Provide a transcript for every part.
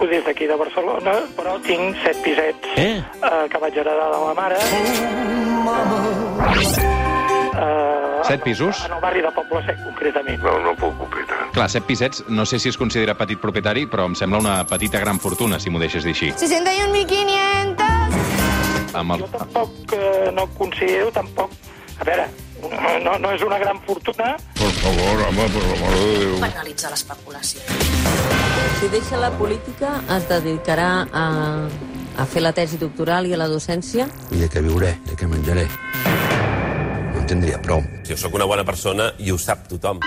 truco des d'aquí de Barcelona, però tinc set pisets Eh? eh, que vaig heredar de la mare. Eh, Set pisos? En el barri de Poble Sec, concretament. No, no puc opinar. Clar, set pisets, no sé si es considera petit propietari, però em sembla una petita gran fortuna, si m'ho deixes dir així. 61.500. Amb el... Jo tampoc eh, no considero tampoc... A veure, no, no és una gran fortuna, Por favor, home, per l'amor de Déu. penalitzar l'especulació. Si deixa la política, es dedicarà a, a fer la tesi doctoral i a la docència? I de què viuré, de què menjaré. No en tindria prou. Jo sóc una bona persona i ho sap tothom.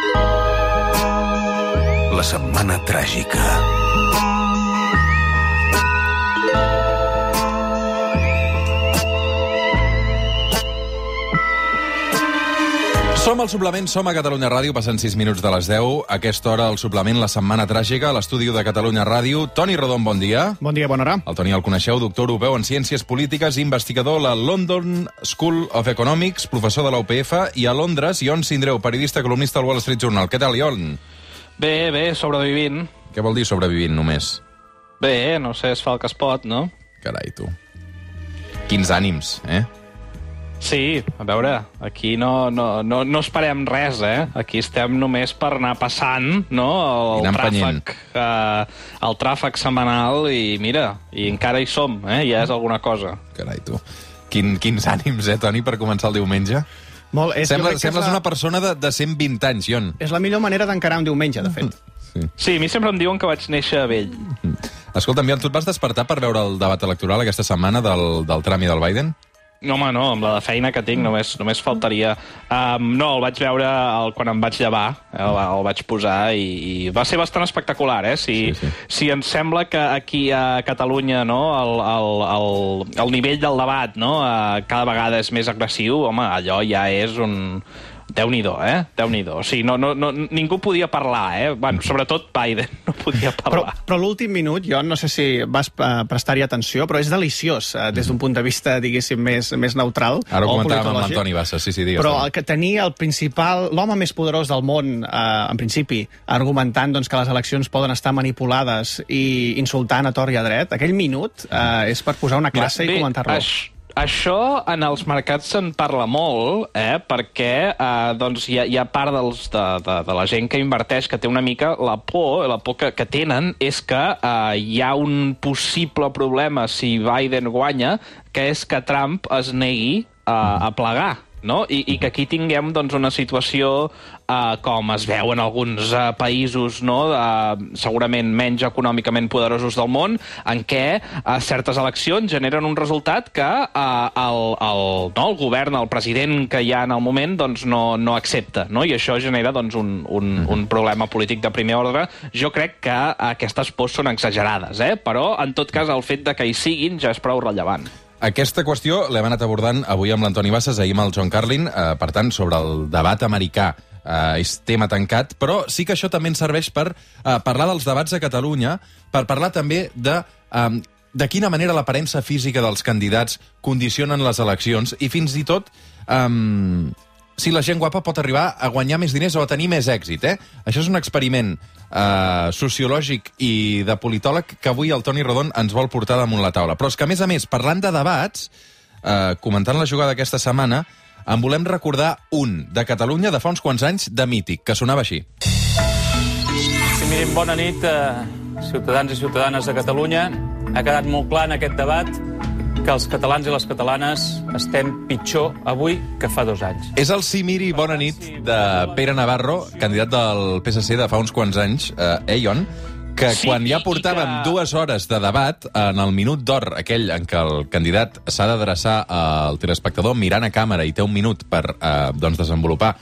La setmana tràgica. Som al suplement, som a Catalunya Ràdio, passant 6 minuts de les 10. A aquesta hora, el suplement La Setmana Tràgica, a l'estudi de Catalunya Ràdio. Toni Rodon, bon dia. Bon dia, bona hora. El Toni el coneixeu, doctor europeu en Ciències Polítiques, investigador a la London School of Economics, professor de la UPF, i a Londres, Ion Sindreu, periodista columnista al Wall Street Journal. Què tal, Ion? Bé, bé, sobrevivint. Què vol dir sobrevivint, només? Bé, no sé, es fa el que es pot, no? Carai, tu. Quins ànims, eh? Sí, a veure, aquí no, no, no, no esperem res, eh? Aquí estem només per anar passant, no?, el empenyent. tràfic, eh, el tràfic setmanal i mira, i encara hi som, eh? Ja és alguna cosa. Carai, tu. Quin, quins ànims, eh, Toni, per començar el diumenge? Molt, és, Sembla, sembles és la, una persona de, de 120 anys, Ion. És la millor manera d'encarar un diumenge, de fet. Sí, a mi sempre em diuen que vaig néixer vell. Escolta'm, Ion, tu et vas despertar per veure el debat electoral aquesta setmana del, del Trump i del Biden? No, home, no, amb la de feina que tinc només, només faltaria. Um, no, el vaig veure el, quan em vaig llevar, el, el vaig posar i, i va ser bastant espectacular, eh? Si, Sí, sí. si ens sembla que aquí a Catalunya no, el, el, el, el nivell del debat no, eh, cada vegada és més agressiu, home, allò ja és un... Déu-n'hi-do, eh? Déu-n'hi-do. O sigui, no, no, no, ningú podia parlar, eh? Bueno, sobretot Biden no podia Però, parlar. però l'últim minut, jo no sé si vas eh, prestar-hi atenció, però és deliciós eh, des d'un punt de vista, diguéssim, més, més neutral. Ara ho comentàvem amb l'Antoni Bassa. Sí, sí, digues. Però el que tenia el principal, l'home més poderós del món, eh, en principi, argumentant doncs, que les eleccions poden estar manipulades i insultant a tort i a dret, aquell minut eh, és per posar una classe i comentar-lo. Això, en els mercats se'n parla molt, eh, perquè eh, doncs hi, ha, hi ha part dels, de, de, de la gent que inverteix que té una mica la por, la por que, que tenen és que eh, hi ha un possible problema si Biden guanya, que és que Trump es negui a, a plegar no? I, i que aquí tinguem doncs, una situació eh, com es veu en alguns eh, països no? eh, segurament menys econòmicament poderosos del món, en què eh, certes eleccions generen un resultat que eh, el, el, no, el govern, el president que hi ha en el moment doncs, no, no accepta, no? i això genera doncs, un, un, un problema polític de primer ordre. Jo crec que aquestes pors són exagerades, eh? però en tot cas el fet de que hi siguin ja és prou rellevant. Aquesta qüestió l'hem anat abordant avui amb l'Antoni Bassas, ahir amb el John Carlin, eh, per tant, sobre el debat americà. Eh, és tema tancat, però sí que això també ens serveix per eh, parlar dels debats a Catalunya, per parlar també de... Eh, de quina manera l'aparença física dels candidats condicionen les eleccions i fins i tot um, si la gent guapa pot arribar a guanyar més diners o a tenir més èxit. Eh? Això és un experiment uh, sociològic i de politòleg que avui el Toni Rodon ens vol portar damunt la taula. Però és que, a més a més, parlant de debats, uh, comentant la jugada aquesta setmana, en volem recordar un de Catalunya de fa uns quants anys de mític, que sonava així. Sí, mirin, bona nit, eh, ciutadans i ciutadanes de Catalunya. Ha quedat molt clar en aquest debat que els catalans i les catalanes estem pitjor avui que fa dos anys. És el Simiri Bona nit de Pere Navarro, candidat del PSC de fa uns quants anys, eh, Eion, que Sí, quan ja portàvem que- dues hores de debat, en el minut d'or, aquell en què el candidat s'ha d'adreçar al telespectador mirant a càmera i té un minut per eh, doncs desenvolupar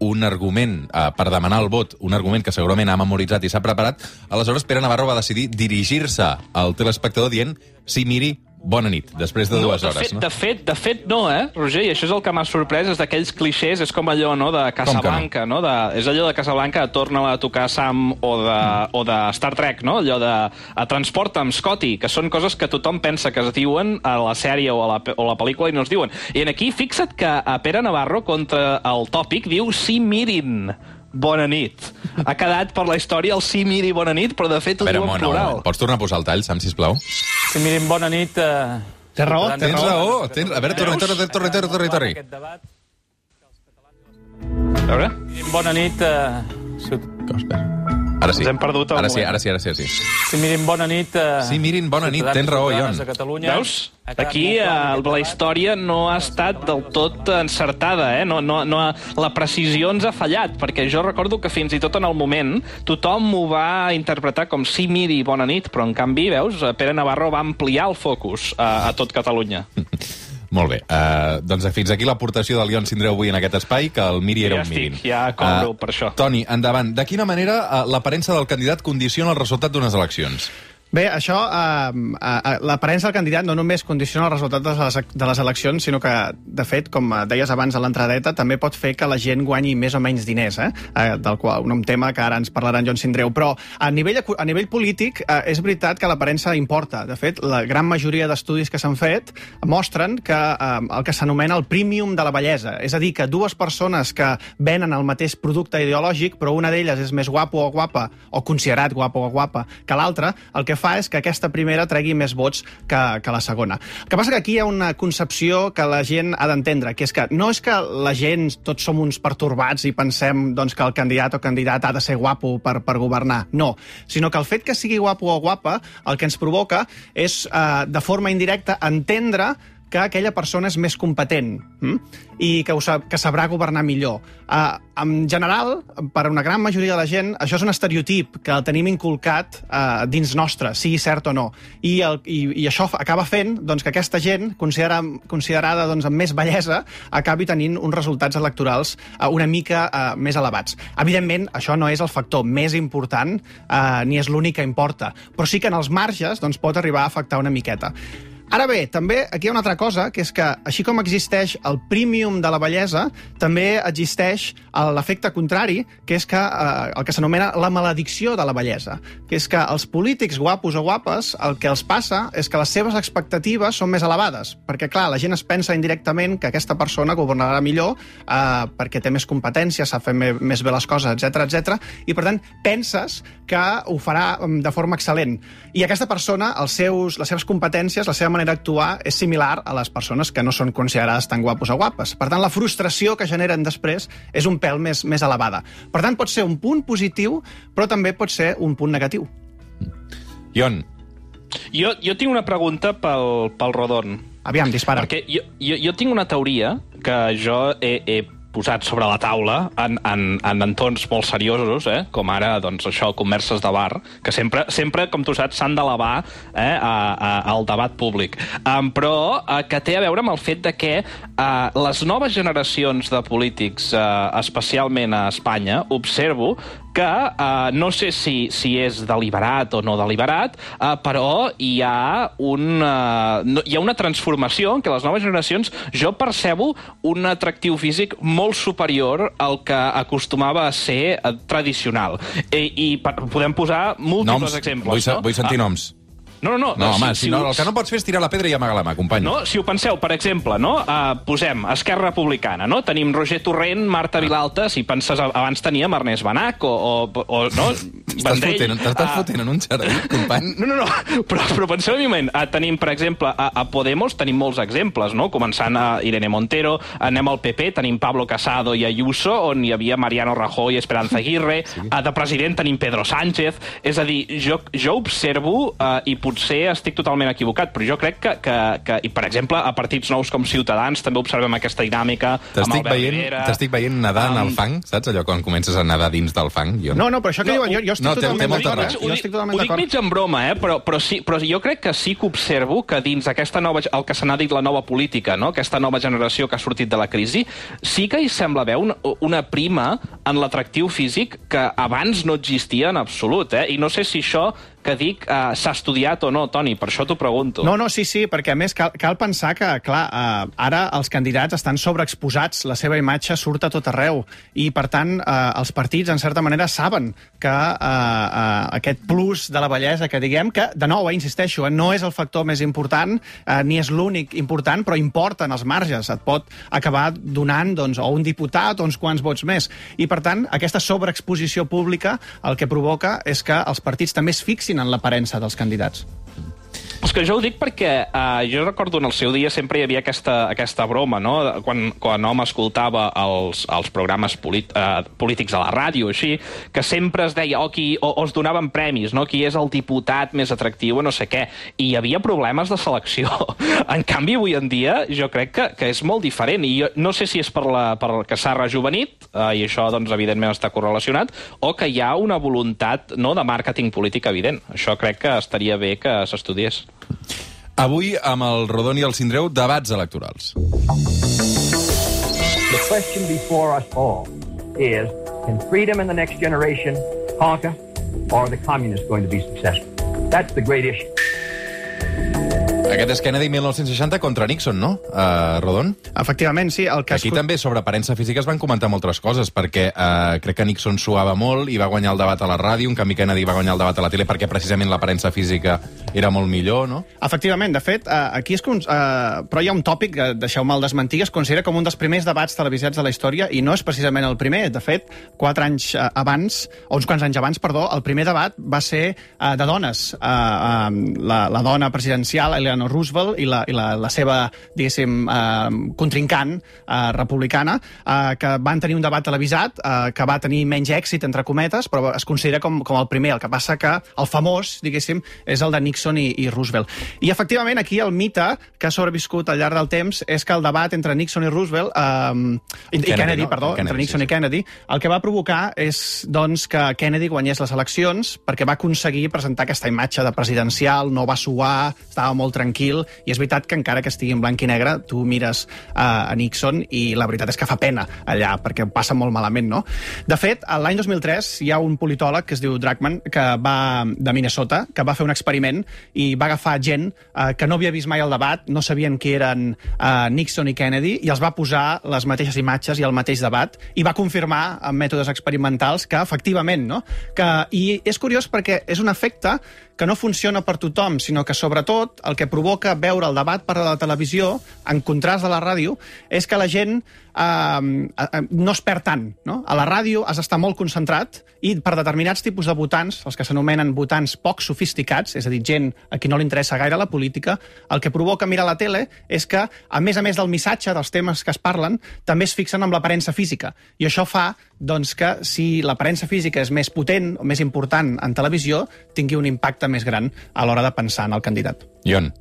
un argument eh, per demanar el vot, un argument que segurament ha memoritzat i s'ha preparat, aleshores Pere Navarro va decidir dirigir-se al telespectador dient Simiri, bona nit, després de dues de hores. Fet, no? De fet, de fet, no, eh, Roger? I això és el que m'ha sorprès, és d'aquells clixés, és com allò, no?, de Casablanca, no? De, és allò de Casablanca, torna a tocar Sam o de, o de Star Trek, no? Allò de a transporta'm, Scotty, que són coses que tothom pensa que es diuen a la sèrie o a la, o a la pel·lícula i no es diuen. I en aquí, fixa't que a Pere Navarro, contra el tòpic, diu sí mirin. Bona nit. Ha quedat per la història el sí, miri, bona nit, però de fet ho diu un en un plural. Pots tornar a posar el tall, Sam, sisplau? Sí, mirin, bona nit. Eh, Té raó, té Tens de raó. Tens... A veure, torna, torna, torna, torna, torna, torna. Aquest debat. A veure? Bona nit. Eh, ciut- espera. Ara sí. Ens hem perdut el Ara sí, ara sí, ara sí. Ara sí. Sí, mirin, bona nit. Eh, Sí, mirin, bona nit, tens raó, Ion. de Catalunya. Veus? Aquí eh, la història no ha estat del tot encertada, eh? No, no, no, ha- la precisió ens ha fallat, perquè jo recordo que fins i tot en el moment tothom ho va interpretar com sí, miri, bona nit, però en canvi, veus, Pere Navarro va ampliar el focus a, a tot Catalunya. Molt bé. Uh, doncs fins aquí l'aportació del Ion Sindreu avui en aquest espai, que el Miri era Ja un mirin. estic, ja cobro per això. Toni, endavant. De quina manera uh, l'aparença del candidat condiciona el resultat d'unes eleccions? Bé, això, eh, eh, l'aparença del candidat no només condiciona el resultat de les, de les eleccions, sinó que, de fet, com eh, deies abans a l'entradeta, també pot fer que la gent guanyi més o menys diners, eh? eh del qual, un tema que ara ens parlarà en Joan Sindreu. Però a nivell, a nivell polític eh, és veritat que l'aparença importa. De fet, la gran majoria d'estudis que s'han fet mostren que eh, el que s'anomena el premium de la bellesa, és a dir, que dues persones que venen el mateix producte ideològic, però una d'elles és més guapo o guapa, o considerat guapo o guapa, que l'altra, el que fa és que aquesta primera tregui més vots que, que la segona. El que passa que aquí hi ha una concepció que la gent ha d'entendre, que és que no és que la gent, tots som uns pertorbats i pensem doncs, que el candidat o candidat ha de ser guapo per, per governar. No, sinó que el fet que sigui guapo o guapa el que ens provoca és, eh, de forma indirecta, entendre que aquella persona és més competent hm? i que, ho sap, que sabrà governar millor. Uh, en general, per a una gran majoria de la gent, això és un estereotip que el tenim inculcat uh, dins nostre, sigui cert o no. I, el, i, i això acaba fent doncs, que aquesta gent, considera, considerada doncs, amb més bellesa, acabi tenint uns resultats electorals uh, una mica uh, més elevats. Evidentment, això no és el factor més important uh, ni és l'únic que importa, però sí que en els marges doncs, pot arribar a afectar una miqueta. Ara bé, també aquí hi ha una altra cosa, que és que així com existeix el premium de la bellesa, també existeix l'efecte contrari, que és que eh, el que s'anomena la maledicció de la bellesa, que és que els polítics guapos o guapes el que els passa és que les seves expectatives són més elevades, perquè clar, la gent es pensa indirectament que aquesta persona governarà millor eh, perquè té més competències, fer me- més bé les coses, etc etc. i per tant penses que ho farà mm, de forma excel·lent. I aquesta persona, els seus, les seves competències, la seva manera d'actuar és similar a les persones que no són considerades tan guapos o guapes. Per tant, la frustració que generen després és un pèl més, més elevada. Per tant, pot ser un punt positiu, però també pot ser un punt negatiu. Ion, Jo, jo tinc una pregunta pel, pel Rodon. Aviam, dispara. Perquè jo, jo, jo tinc una teoria que jo he, he posat sobre la taula en, en, en entorns molt seriosos, eh? com ara doncs, això, converses de bar, que sempre, sempre com tu saps, s'han d'elevar eh? a, a, al debat públic. Um, però eh, que té a veure amb el fet de que eh, les noves generacions de polítics, eh, especialment a Espanya, observo que eh, no sé si, si és deliberat o no deliberat, eh, però hi ha, un, eh, no, hi ha una transformació en què les noves generacions jo percebo un atractiu físic molt superior al que acostumava a ser eh, tradicional. I, i per, podem posar múltiples noms. exemples. Vull, no? vull sentir Ah, noms. No, no, no. No, home, si, no, ho- el que no pots fer és tirar la pedra i amagar la mà, company. no, si ho penseu, per exemple, no? Uh, posem Esquerra Republicana, no? Tenim Roger Torrent, Marta Vilalta, si penses, abans teníem Ernest Banac o, o, o no? T'estàs fotent, t'estàs Ah, fotent en un jardí, company. no, no, no, però, però penseu un moment. Uh, tenim, per exemple, a, a Podemos tenim molts exemples, no? Començant a Irene Montero, anem al PP, tenim Pablo Casado i Ayuso, on hi havia Mariano Rajoy i Esperanza Aguirre, sí. uh, de president tenim Pedro Sánchez, és a dir, jo, jo observo, uh, i potser estic totalment equivocat, però jo crec que, que, que, i per exemple, a partits nous com Ciutadans també observem aquesta dinàmica amb T'estic Albert veient, Rivera. t'estic veient nedar en el Um, fang, saps? Allò quan comences a nedar dins del fang. Jo. No, no, però això que No, diuen, jo, jo estic no, té- té totalment molta d'acord. raó. eh? ho Jo dic, estic totalment ho dic d'acord. mig en broma, eh? però, però, sí, però jo crec que sí que observo que dins aquesta nova, el que se n'ha dit la nova política, no? aquesta nova generació que ha sortit de la crisi, sí que hi sembla haver una, una prima en l'atractiu físic que abans no existia en absolut. Eh? I no sé si això que dic uh, s'ha estudiat o no, Toni, per això t'ho pregunto. No, no, sí, sí, perquè a més cal, cal pensar que, clar, eh, ara els candidats estan sobreexposats, la seva imatge surt a tot arreu, i per tant eh, els partits, en certa manera, saben que eh, eh, aquest plus de la bellesa que diguem, que, de nou, eh, insisteixo, eh, no és el factor més important, eh, ni és l'únic important, però importen els marges. Et pot acabar donant doncs, o un diputat o uns quants vots més. I, per tant, aquesta sobreexposició pública el que provoca és que els partits també es fixin en l'aparença dels candidats. És que jo ho dic perquè uh, jo recordo en el seu dia sempre hi havia aquesta, aquesta broma, no? Quan, quan hom escoltava els, els programes polit, uh, polítics a la ràdio, així, que sempre es deia, oh, qui, o, o es donaven premis, no? Qui és el diputat més atractiu, no sé què. I hi havia problemes de selecció. en canvi, avui en dia, jo crec que, que és molt diferent. I jo no sé si és per, la, per que s'ha rejuvenit, uh, i això, doncs, evidentment està correlacionat, o que hi ha una voluntat no, de màrqueting polític evident. Això crec que estaria bé que s'estudiés. Avui, amb el Rodon i el Sindreu, debats electorals. The question before us all is, can freedom in the next generation conquer, or are the communists going to be successful? That's the great issue. Aquest és Kennedy 1960 contra Nixon, no, uh, Rodon? Efectivament, sí. El que Aquí també sobre aparença física es van comentar moltes coses, perquè uh, crec que Nixon suava molt i va guanyar el debat a la ràdio, en canvi Kennedy va guanyar el debat a la tele perquè precisament l'aparença física era molt millor, no? Efectivament, de fet, uh, aquí és que... Uns, uh, però hi ha un tòpic, uh, deixeu-me el desmentir, es considera com un dels primers debats televisats de la història i no és precisament el primer. De fet, quatre anys uh, abans, o uns quants anys abans, perdó, el primer debat va ser uh, de dones. Uh, uh, la, la dona presidencial, Eleanor Roosevelt, i la, i la, la seva, diguéssim, uh, contrincant uh, republicana, uh, que van tenir un debat televisat uh, que va tenir menys èxit, entre cometes, però es considera com, com el primer. El que passa que el famós, diguéssim, és el de Nixon i, i Roosevelt. I, efectivament, aquí el mite que ha sobreviscut al llarg del temps és que el debat entre Nixon i Roosevelt, um, i, Kennedy, i Kennedy, no? perdó, Kennedy, entre Nixon sí, i Kennedy, el que va provocar és doncs, que Kennedy guanyés les eleccions perquè va aconseguir presentar aquesta imatge de presidencial, no va suar, estava molt tranquil, i és veritat que encara que estigui en blanc i negre, tu mires uh, a Nixon i la veritat és que fa pena allà, perquè passa molt malament, no? De fet, l'any 2003 hi ha un politòleg que es diu Drachman, que va de Minnesota, que va fer un experiment i va agafar gent uh, que no havia vist mai el debat, no sabien qui eren uh, Nixon i Kennedy, i els va posar les mateixes imatges i el mateix debat, i va confirmar amb mètodes experimentals que efectivament, no? Que, I és curiós perquè és un efecte que no funciona per tothom, sinó que sobretot el que provoca veure el debat per la televisió, en contrast de la ràdio, és que la gent eh, eh, no es perd tant. No? A la ràdio has d'estar molt concentrat i per determinats tipus de votants, els que s'anomenen votants poc sofisticats, és a dir, gent a qui no li interessa gaire la política, el que provoca mirar la tele és que, a més a més del missatge, dels temes que es parlen, també es fixen amb l'aparença física. I això fa doncs, que si l'aparença física és més potent o més important en televisió, tingui un impacte més gran a l'hora de pensar en el candidat. Ion.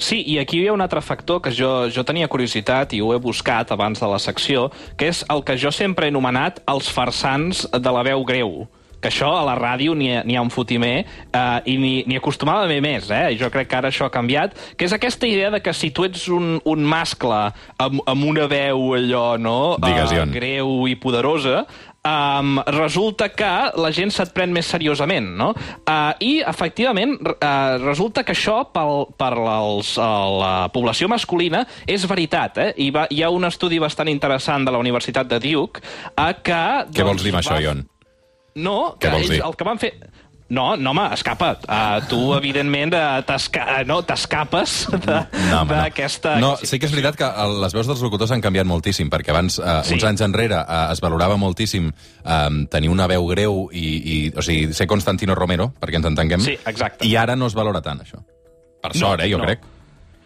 Sí, i aquí hi ha un altre factor que jo, jo tenia curiositat i ho he buscat abans de la secció, que és el que jo sempre he anomenat els farsans de la veu greu que això a la ràdio n'hi ha, ha un fotimer eh, i n'hi acostumava a més, eh? jo crec que ara això ha canviat, que és aquesta idea de que si tu ets un, un mascle amb, amb una veu allò, no?, Ion. greu i poderosa, um, resulta que la gent se't pren més seriosament, no? Uh, I, efectivament, uh, resulta que això pel, per els, uh, la població masculina és veritat, eh? I va, hi ha un estudi bastant interessant de la Universitat de Duke uh, que... Què vols dir amb això, va- Ion? No, Què que ells dir? el que van fer... No, no, home, escapa't. Uh, tu, evidentment, uh, t'esca... uh, no, t'escapes de- No, home, no. d'aquesta... No, sí que és veritat que el, les veus dels locutors han canviat moltíssim, perquè abans, eh, Sí. uns anys enrere, eh, es valorava moltíssim eh, tenir una veu greu i, i, o sigui, ser Constantino Romero, perquè ens entenguem. Sí, exacte. I ara no es valora tant, això. Per sort, eh, jo no. crec.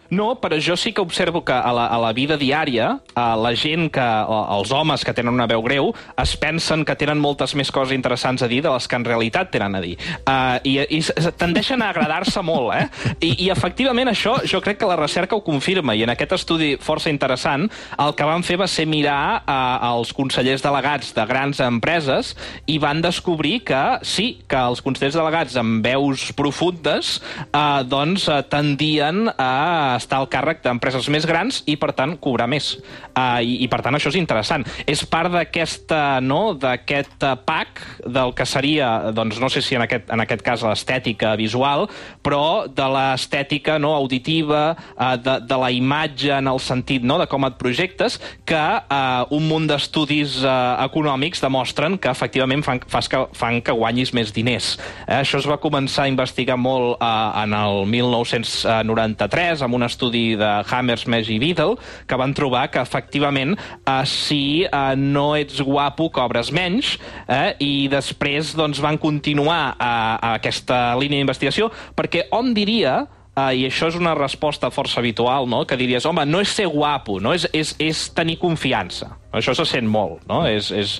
No, però jo sí que observo que a la, a la vida diària a la gent que, o, els homes que tenen una veu greu es pensen que tenen moltes més coses interessants a dir de les que en realitat tenen a dir. Uh, I i tendeixen a agradar-se molt, eh? I, I efectivament això jo crec que la recerca ho confirma i en aquest estudi força interessant el que van fer va ser mirar uh, als consellers delegats de grans empreses i van descobrir que sí, que els consellers delegats amb veus profundes uh, doncs uh, tendien a estar al càrrec d'empreses més grans i, per tant, cobrar més. Uh, i, I, per tant, això és interessant. És part d'aquesta, no?, d'aquest uh, pack del que seria, doncs, no sé si en aquest, en aquest cas l'estètica visual, però de l'estètica no, auditiva, uh, de, de la imatge en el sentit no, de com et projectes, que uh, un munt d'estudis uh, econòmics demostren que efectivament fan, fas que, fan que guanyis més diners. Eh, això es va començar a investigar molt uh, en el 1993 amb un estudi de Hammersmith i Beadle, que van trobar que efectivament uh, si uh, no ets guapo cobres menys, eh, i després doncs, van continuar a, a aquesta línia d'investigació, perquè on diria Uh, I això és una resposta força habitual, no? que diries, home, no és ser guapo, no? és, és, és tenir confiança. Això se sent molt, no? És, és...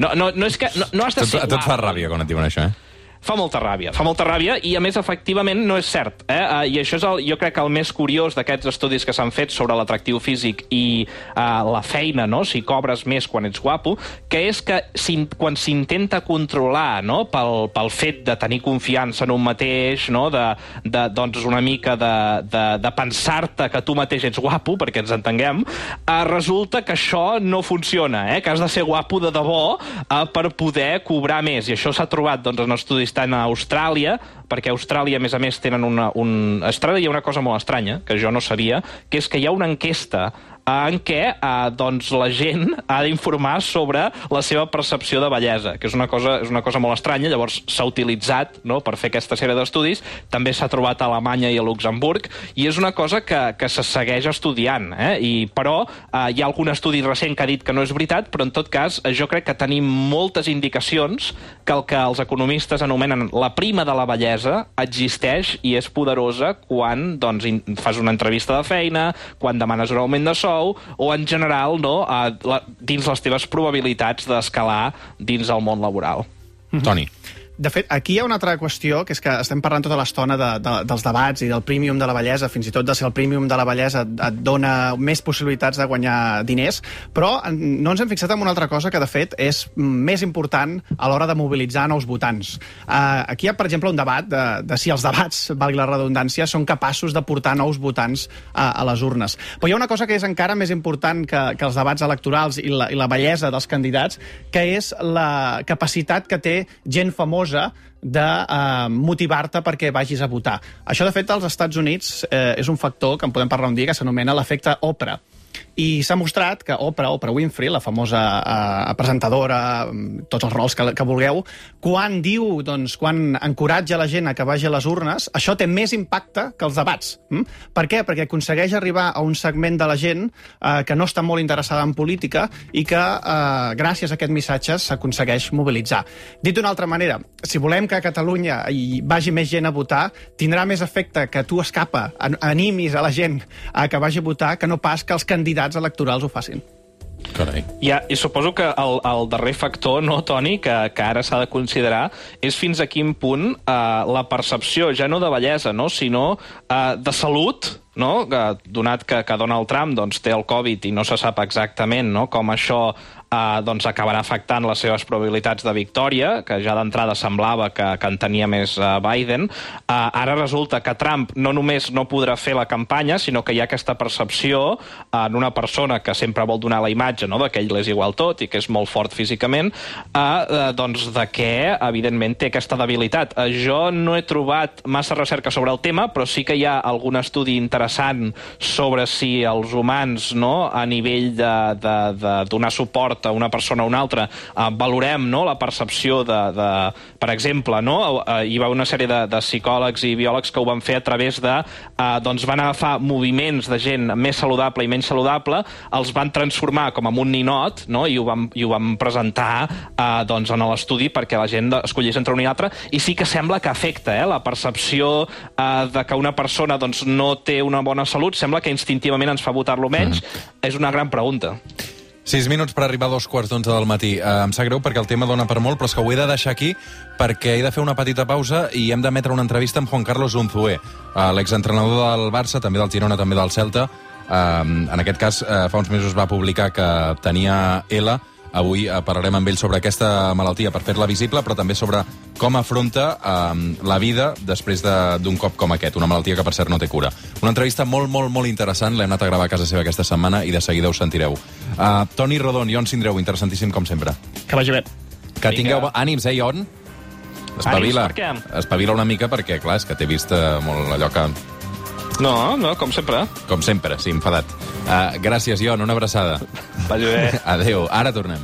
No, no, no és que... No, no has de ser a tot guapo. fa ràbia quan et diuen això, eh? Fa molta ràbia, fa molta ràbia i a més efectivament no és cert. Eh? Uh, I això és el, jo crec que el més curiós d'aquests estudis que s'han fet sobre l'atractiu físic i uh, la feina, no? si cobres més quan ets guapo, que és que quan s'intenta controlar no? pel, pel fet de tenir confiança en un mateix, no? de, de, doncs una mica de, de, de pensar-te que tu mateix ets guapo, perquè ens entenguem, uh, resulta que això no funciona, eh? que has de ser guapo de debò uh, per poder cobrar més. I això s'ha trobat doncs, en estudis tant a Austràlia, perquè a Austràlia, a més a més, tenen una... Un... A Austràlia hi ha una cosa molt estranya, que jo no sabia, que és que hi ha una enquesta en què eh, doncs, la gent ha d'informar sobre la seva percepció de bellesa, que és una cosa, és una cosa molt estranya, llavors s'ha utilitzat no, per fer aquesta sèrie d'estudis, també s'ha trobat a Alemanya i a Luxemburg, i és una cosa que, que se segueix estudiant, eh? I, però eh, hi ha algun estudi recent que ha dit que no és veritat, però en tot cas eh, jo crec que tenim moltes indicacions que el que els economistes anomenen la prima de la bellesa existeix i és poderosa quan doncs, fas una entrevista de feina, quan demanes un augment de sou, o en general no, a, la, dins les teves probabilitats d'escalar dins el món laboral. Toni. De fet, aquí hi ha una altra qüestió, que és que estem parlant tota l'estona de, de, dels debats i del premium de la bellesa, fins i tot de si el premium de la bellesa et, et dona més possibilitats de guanyar diners, però no ens hem fixat en una altra cosa que, de fet, és més important a l'hora de mobilitzar nous votants. Uh, aquí hi ha, per exemple, un debat de, de si els debats, valgui la redundància, són capaços de portar nous votants a, a les urnes. Però hi ha una cosa que és encara més important que, que els debats electorals i la, i la bellesa dels candidats, que és la capacitat que té gent famosa de eh, motivar-te perquè vagis a votar. Això, de fet, als Estats Units eh, és un factor que en podem parlar un dia que s'anomena l'efecte Oprah. I s'ha mostrat que Oprah, Oprah Winfrey, la famosa eh, presentadora, mm, tots els rols que, que vulgueu, quan diu, doncs, quan encoratja la gent a que vagi a les urnes, això té més impacte que els debats. Mm? Per què? Perquè aconsegueix arribar a un segment de la gent eh, que no està molt interessada en política i que, eh, gràcies a aquest missatge, s'aconsegueix mobilitzar. Dit d'una altra manera, si volem que a Catalunya hi vagi més gent a votar, tindrà més efecte que tu escapa, an- animis a la gent a que vagi a votar, que no pas que els candidats electorals ho facin. Carai. Ja, I suposo que el, el darrer factor, no, Toni, que, que ara s'ha de considerar és fins a quin punt eh, la percepció, ja no de bellesa, no, sinó eh, de salut, no? donat que, que Donald Trump doncs, té el Covid i no se sap exactament no? com això eh, doncs, acabarà afectant les seves probabilitats de victòria, que ja d'entrada semblava que, que en tenia més eh, Biden. Eh, ara resulta que Trump no només no podrà fer la campanya, sinó que hi ha aquesta percepció en una persona que sempre vol donar la imatge no? que ell és igual tot i que és molt fort físicament, eh, eh, doncs de que, evidentment, té aquesta debilitat. Eh, jo no he trobat massa recerca sobre el tema, però sí que hi ha algun estudi interessant sobre si els humans, no, a nivell de, de, de donar suport a una persona o una altra, eh, valorem no, la percepció de, de... Per exemple, no, eh, hi va una sèrie de, de psicòlegs i biòlegs que ho van fer a través de... Eh, doncs van agafar moviments de gent més saludable i menys saludable, els van transformar com en un ninot, no, i ho van, i ho van presentar eh, doncs, en l'estudi perquè la gent escollís entre un i altre, i sí que sembla que afecta eh, la percepció eh, de que una persona doncs, no té una bona salut, sembla que instintivament ens fa votar-lo menys. Mm. És una gran pregunta. 6 minuts per arribar a dos quarts d'onze del matí. Uh, em sap greu perquè el tema dona per molt, però és que ho he de deixar aquí perquè he de fer una petita pausa i hem d'emetre una entrevista amb Juan Carlos Unzué, uh, l'exentrenador del Barça, també del Girona, també del Celta. Uh, en aquest cas, uh, fa uns mesos va publicar que tenia L Avui eh, parlarem amb ell sobre aquesta malaltia per fer-la visible, però també sobre com afronta eh, la vida després de- d'un cop com aquest, una malaltia que, per cert, no té cura. Una entrevista molt, molt, molt interessant, l'hem anat a gravar a casa seva aquesta setmana i de seguida us sentireu. Uh, Toni Rodon, Ion Sindreu, interessantíssim com sempre. Que vagi bé. Que tingueu ànims, eh, Ion? Espavila. Ànims? Espavila una mica perquè, clar, és que t'he vist eh, molt allò que... No, no, com sempre. Com sempre, sí, enfadat. Uh, gràcies, Ion, una abraçada. Vagi bé. Adéu, ara tornem.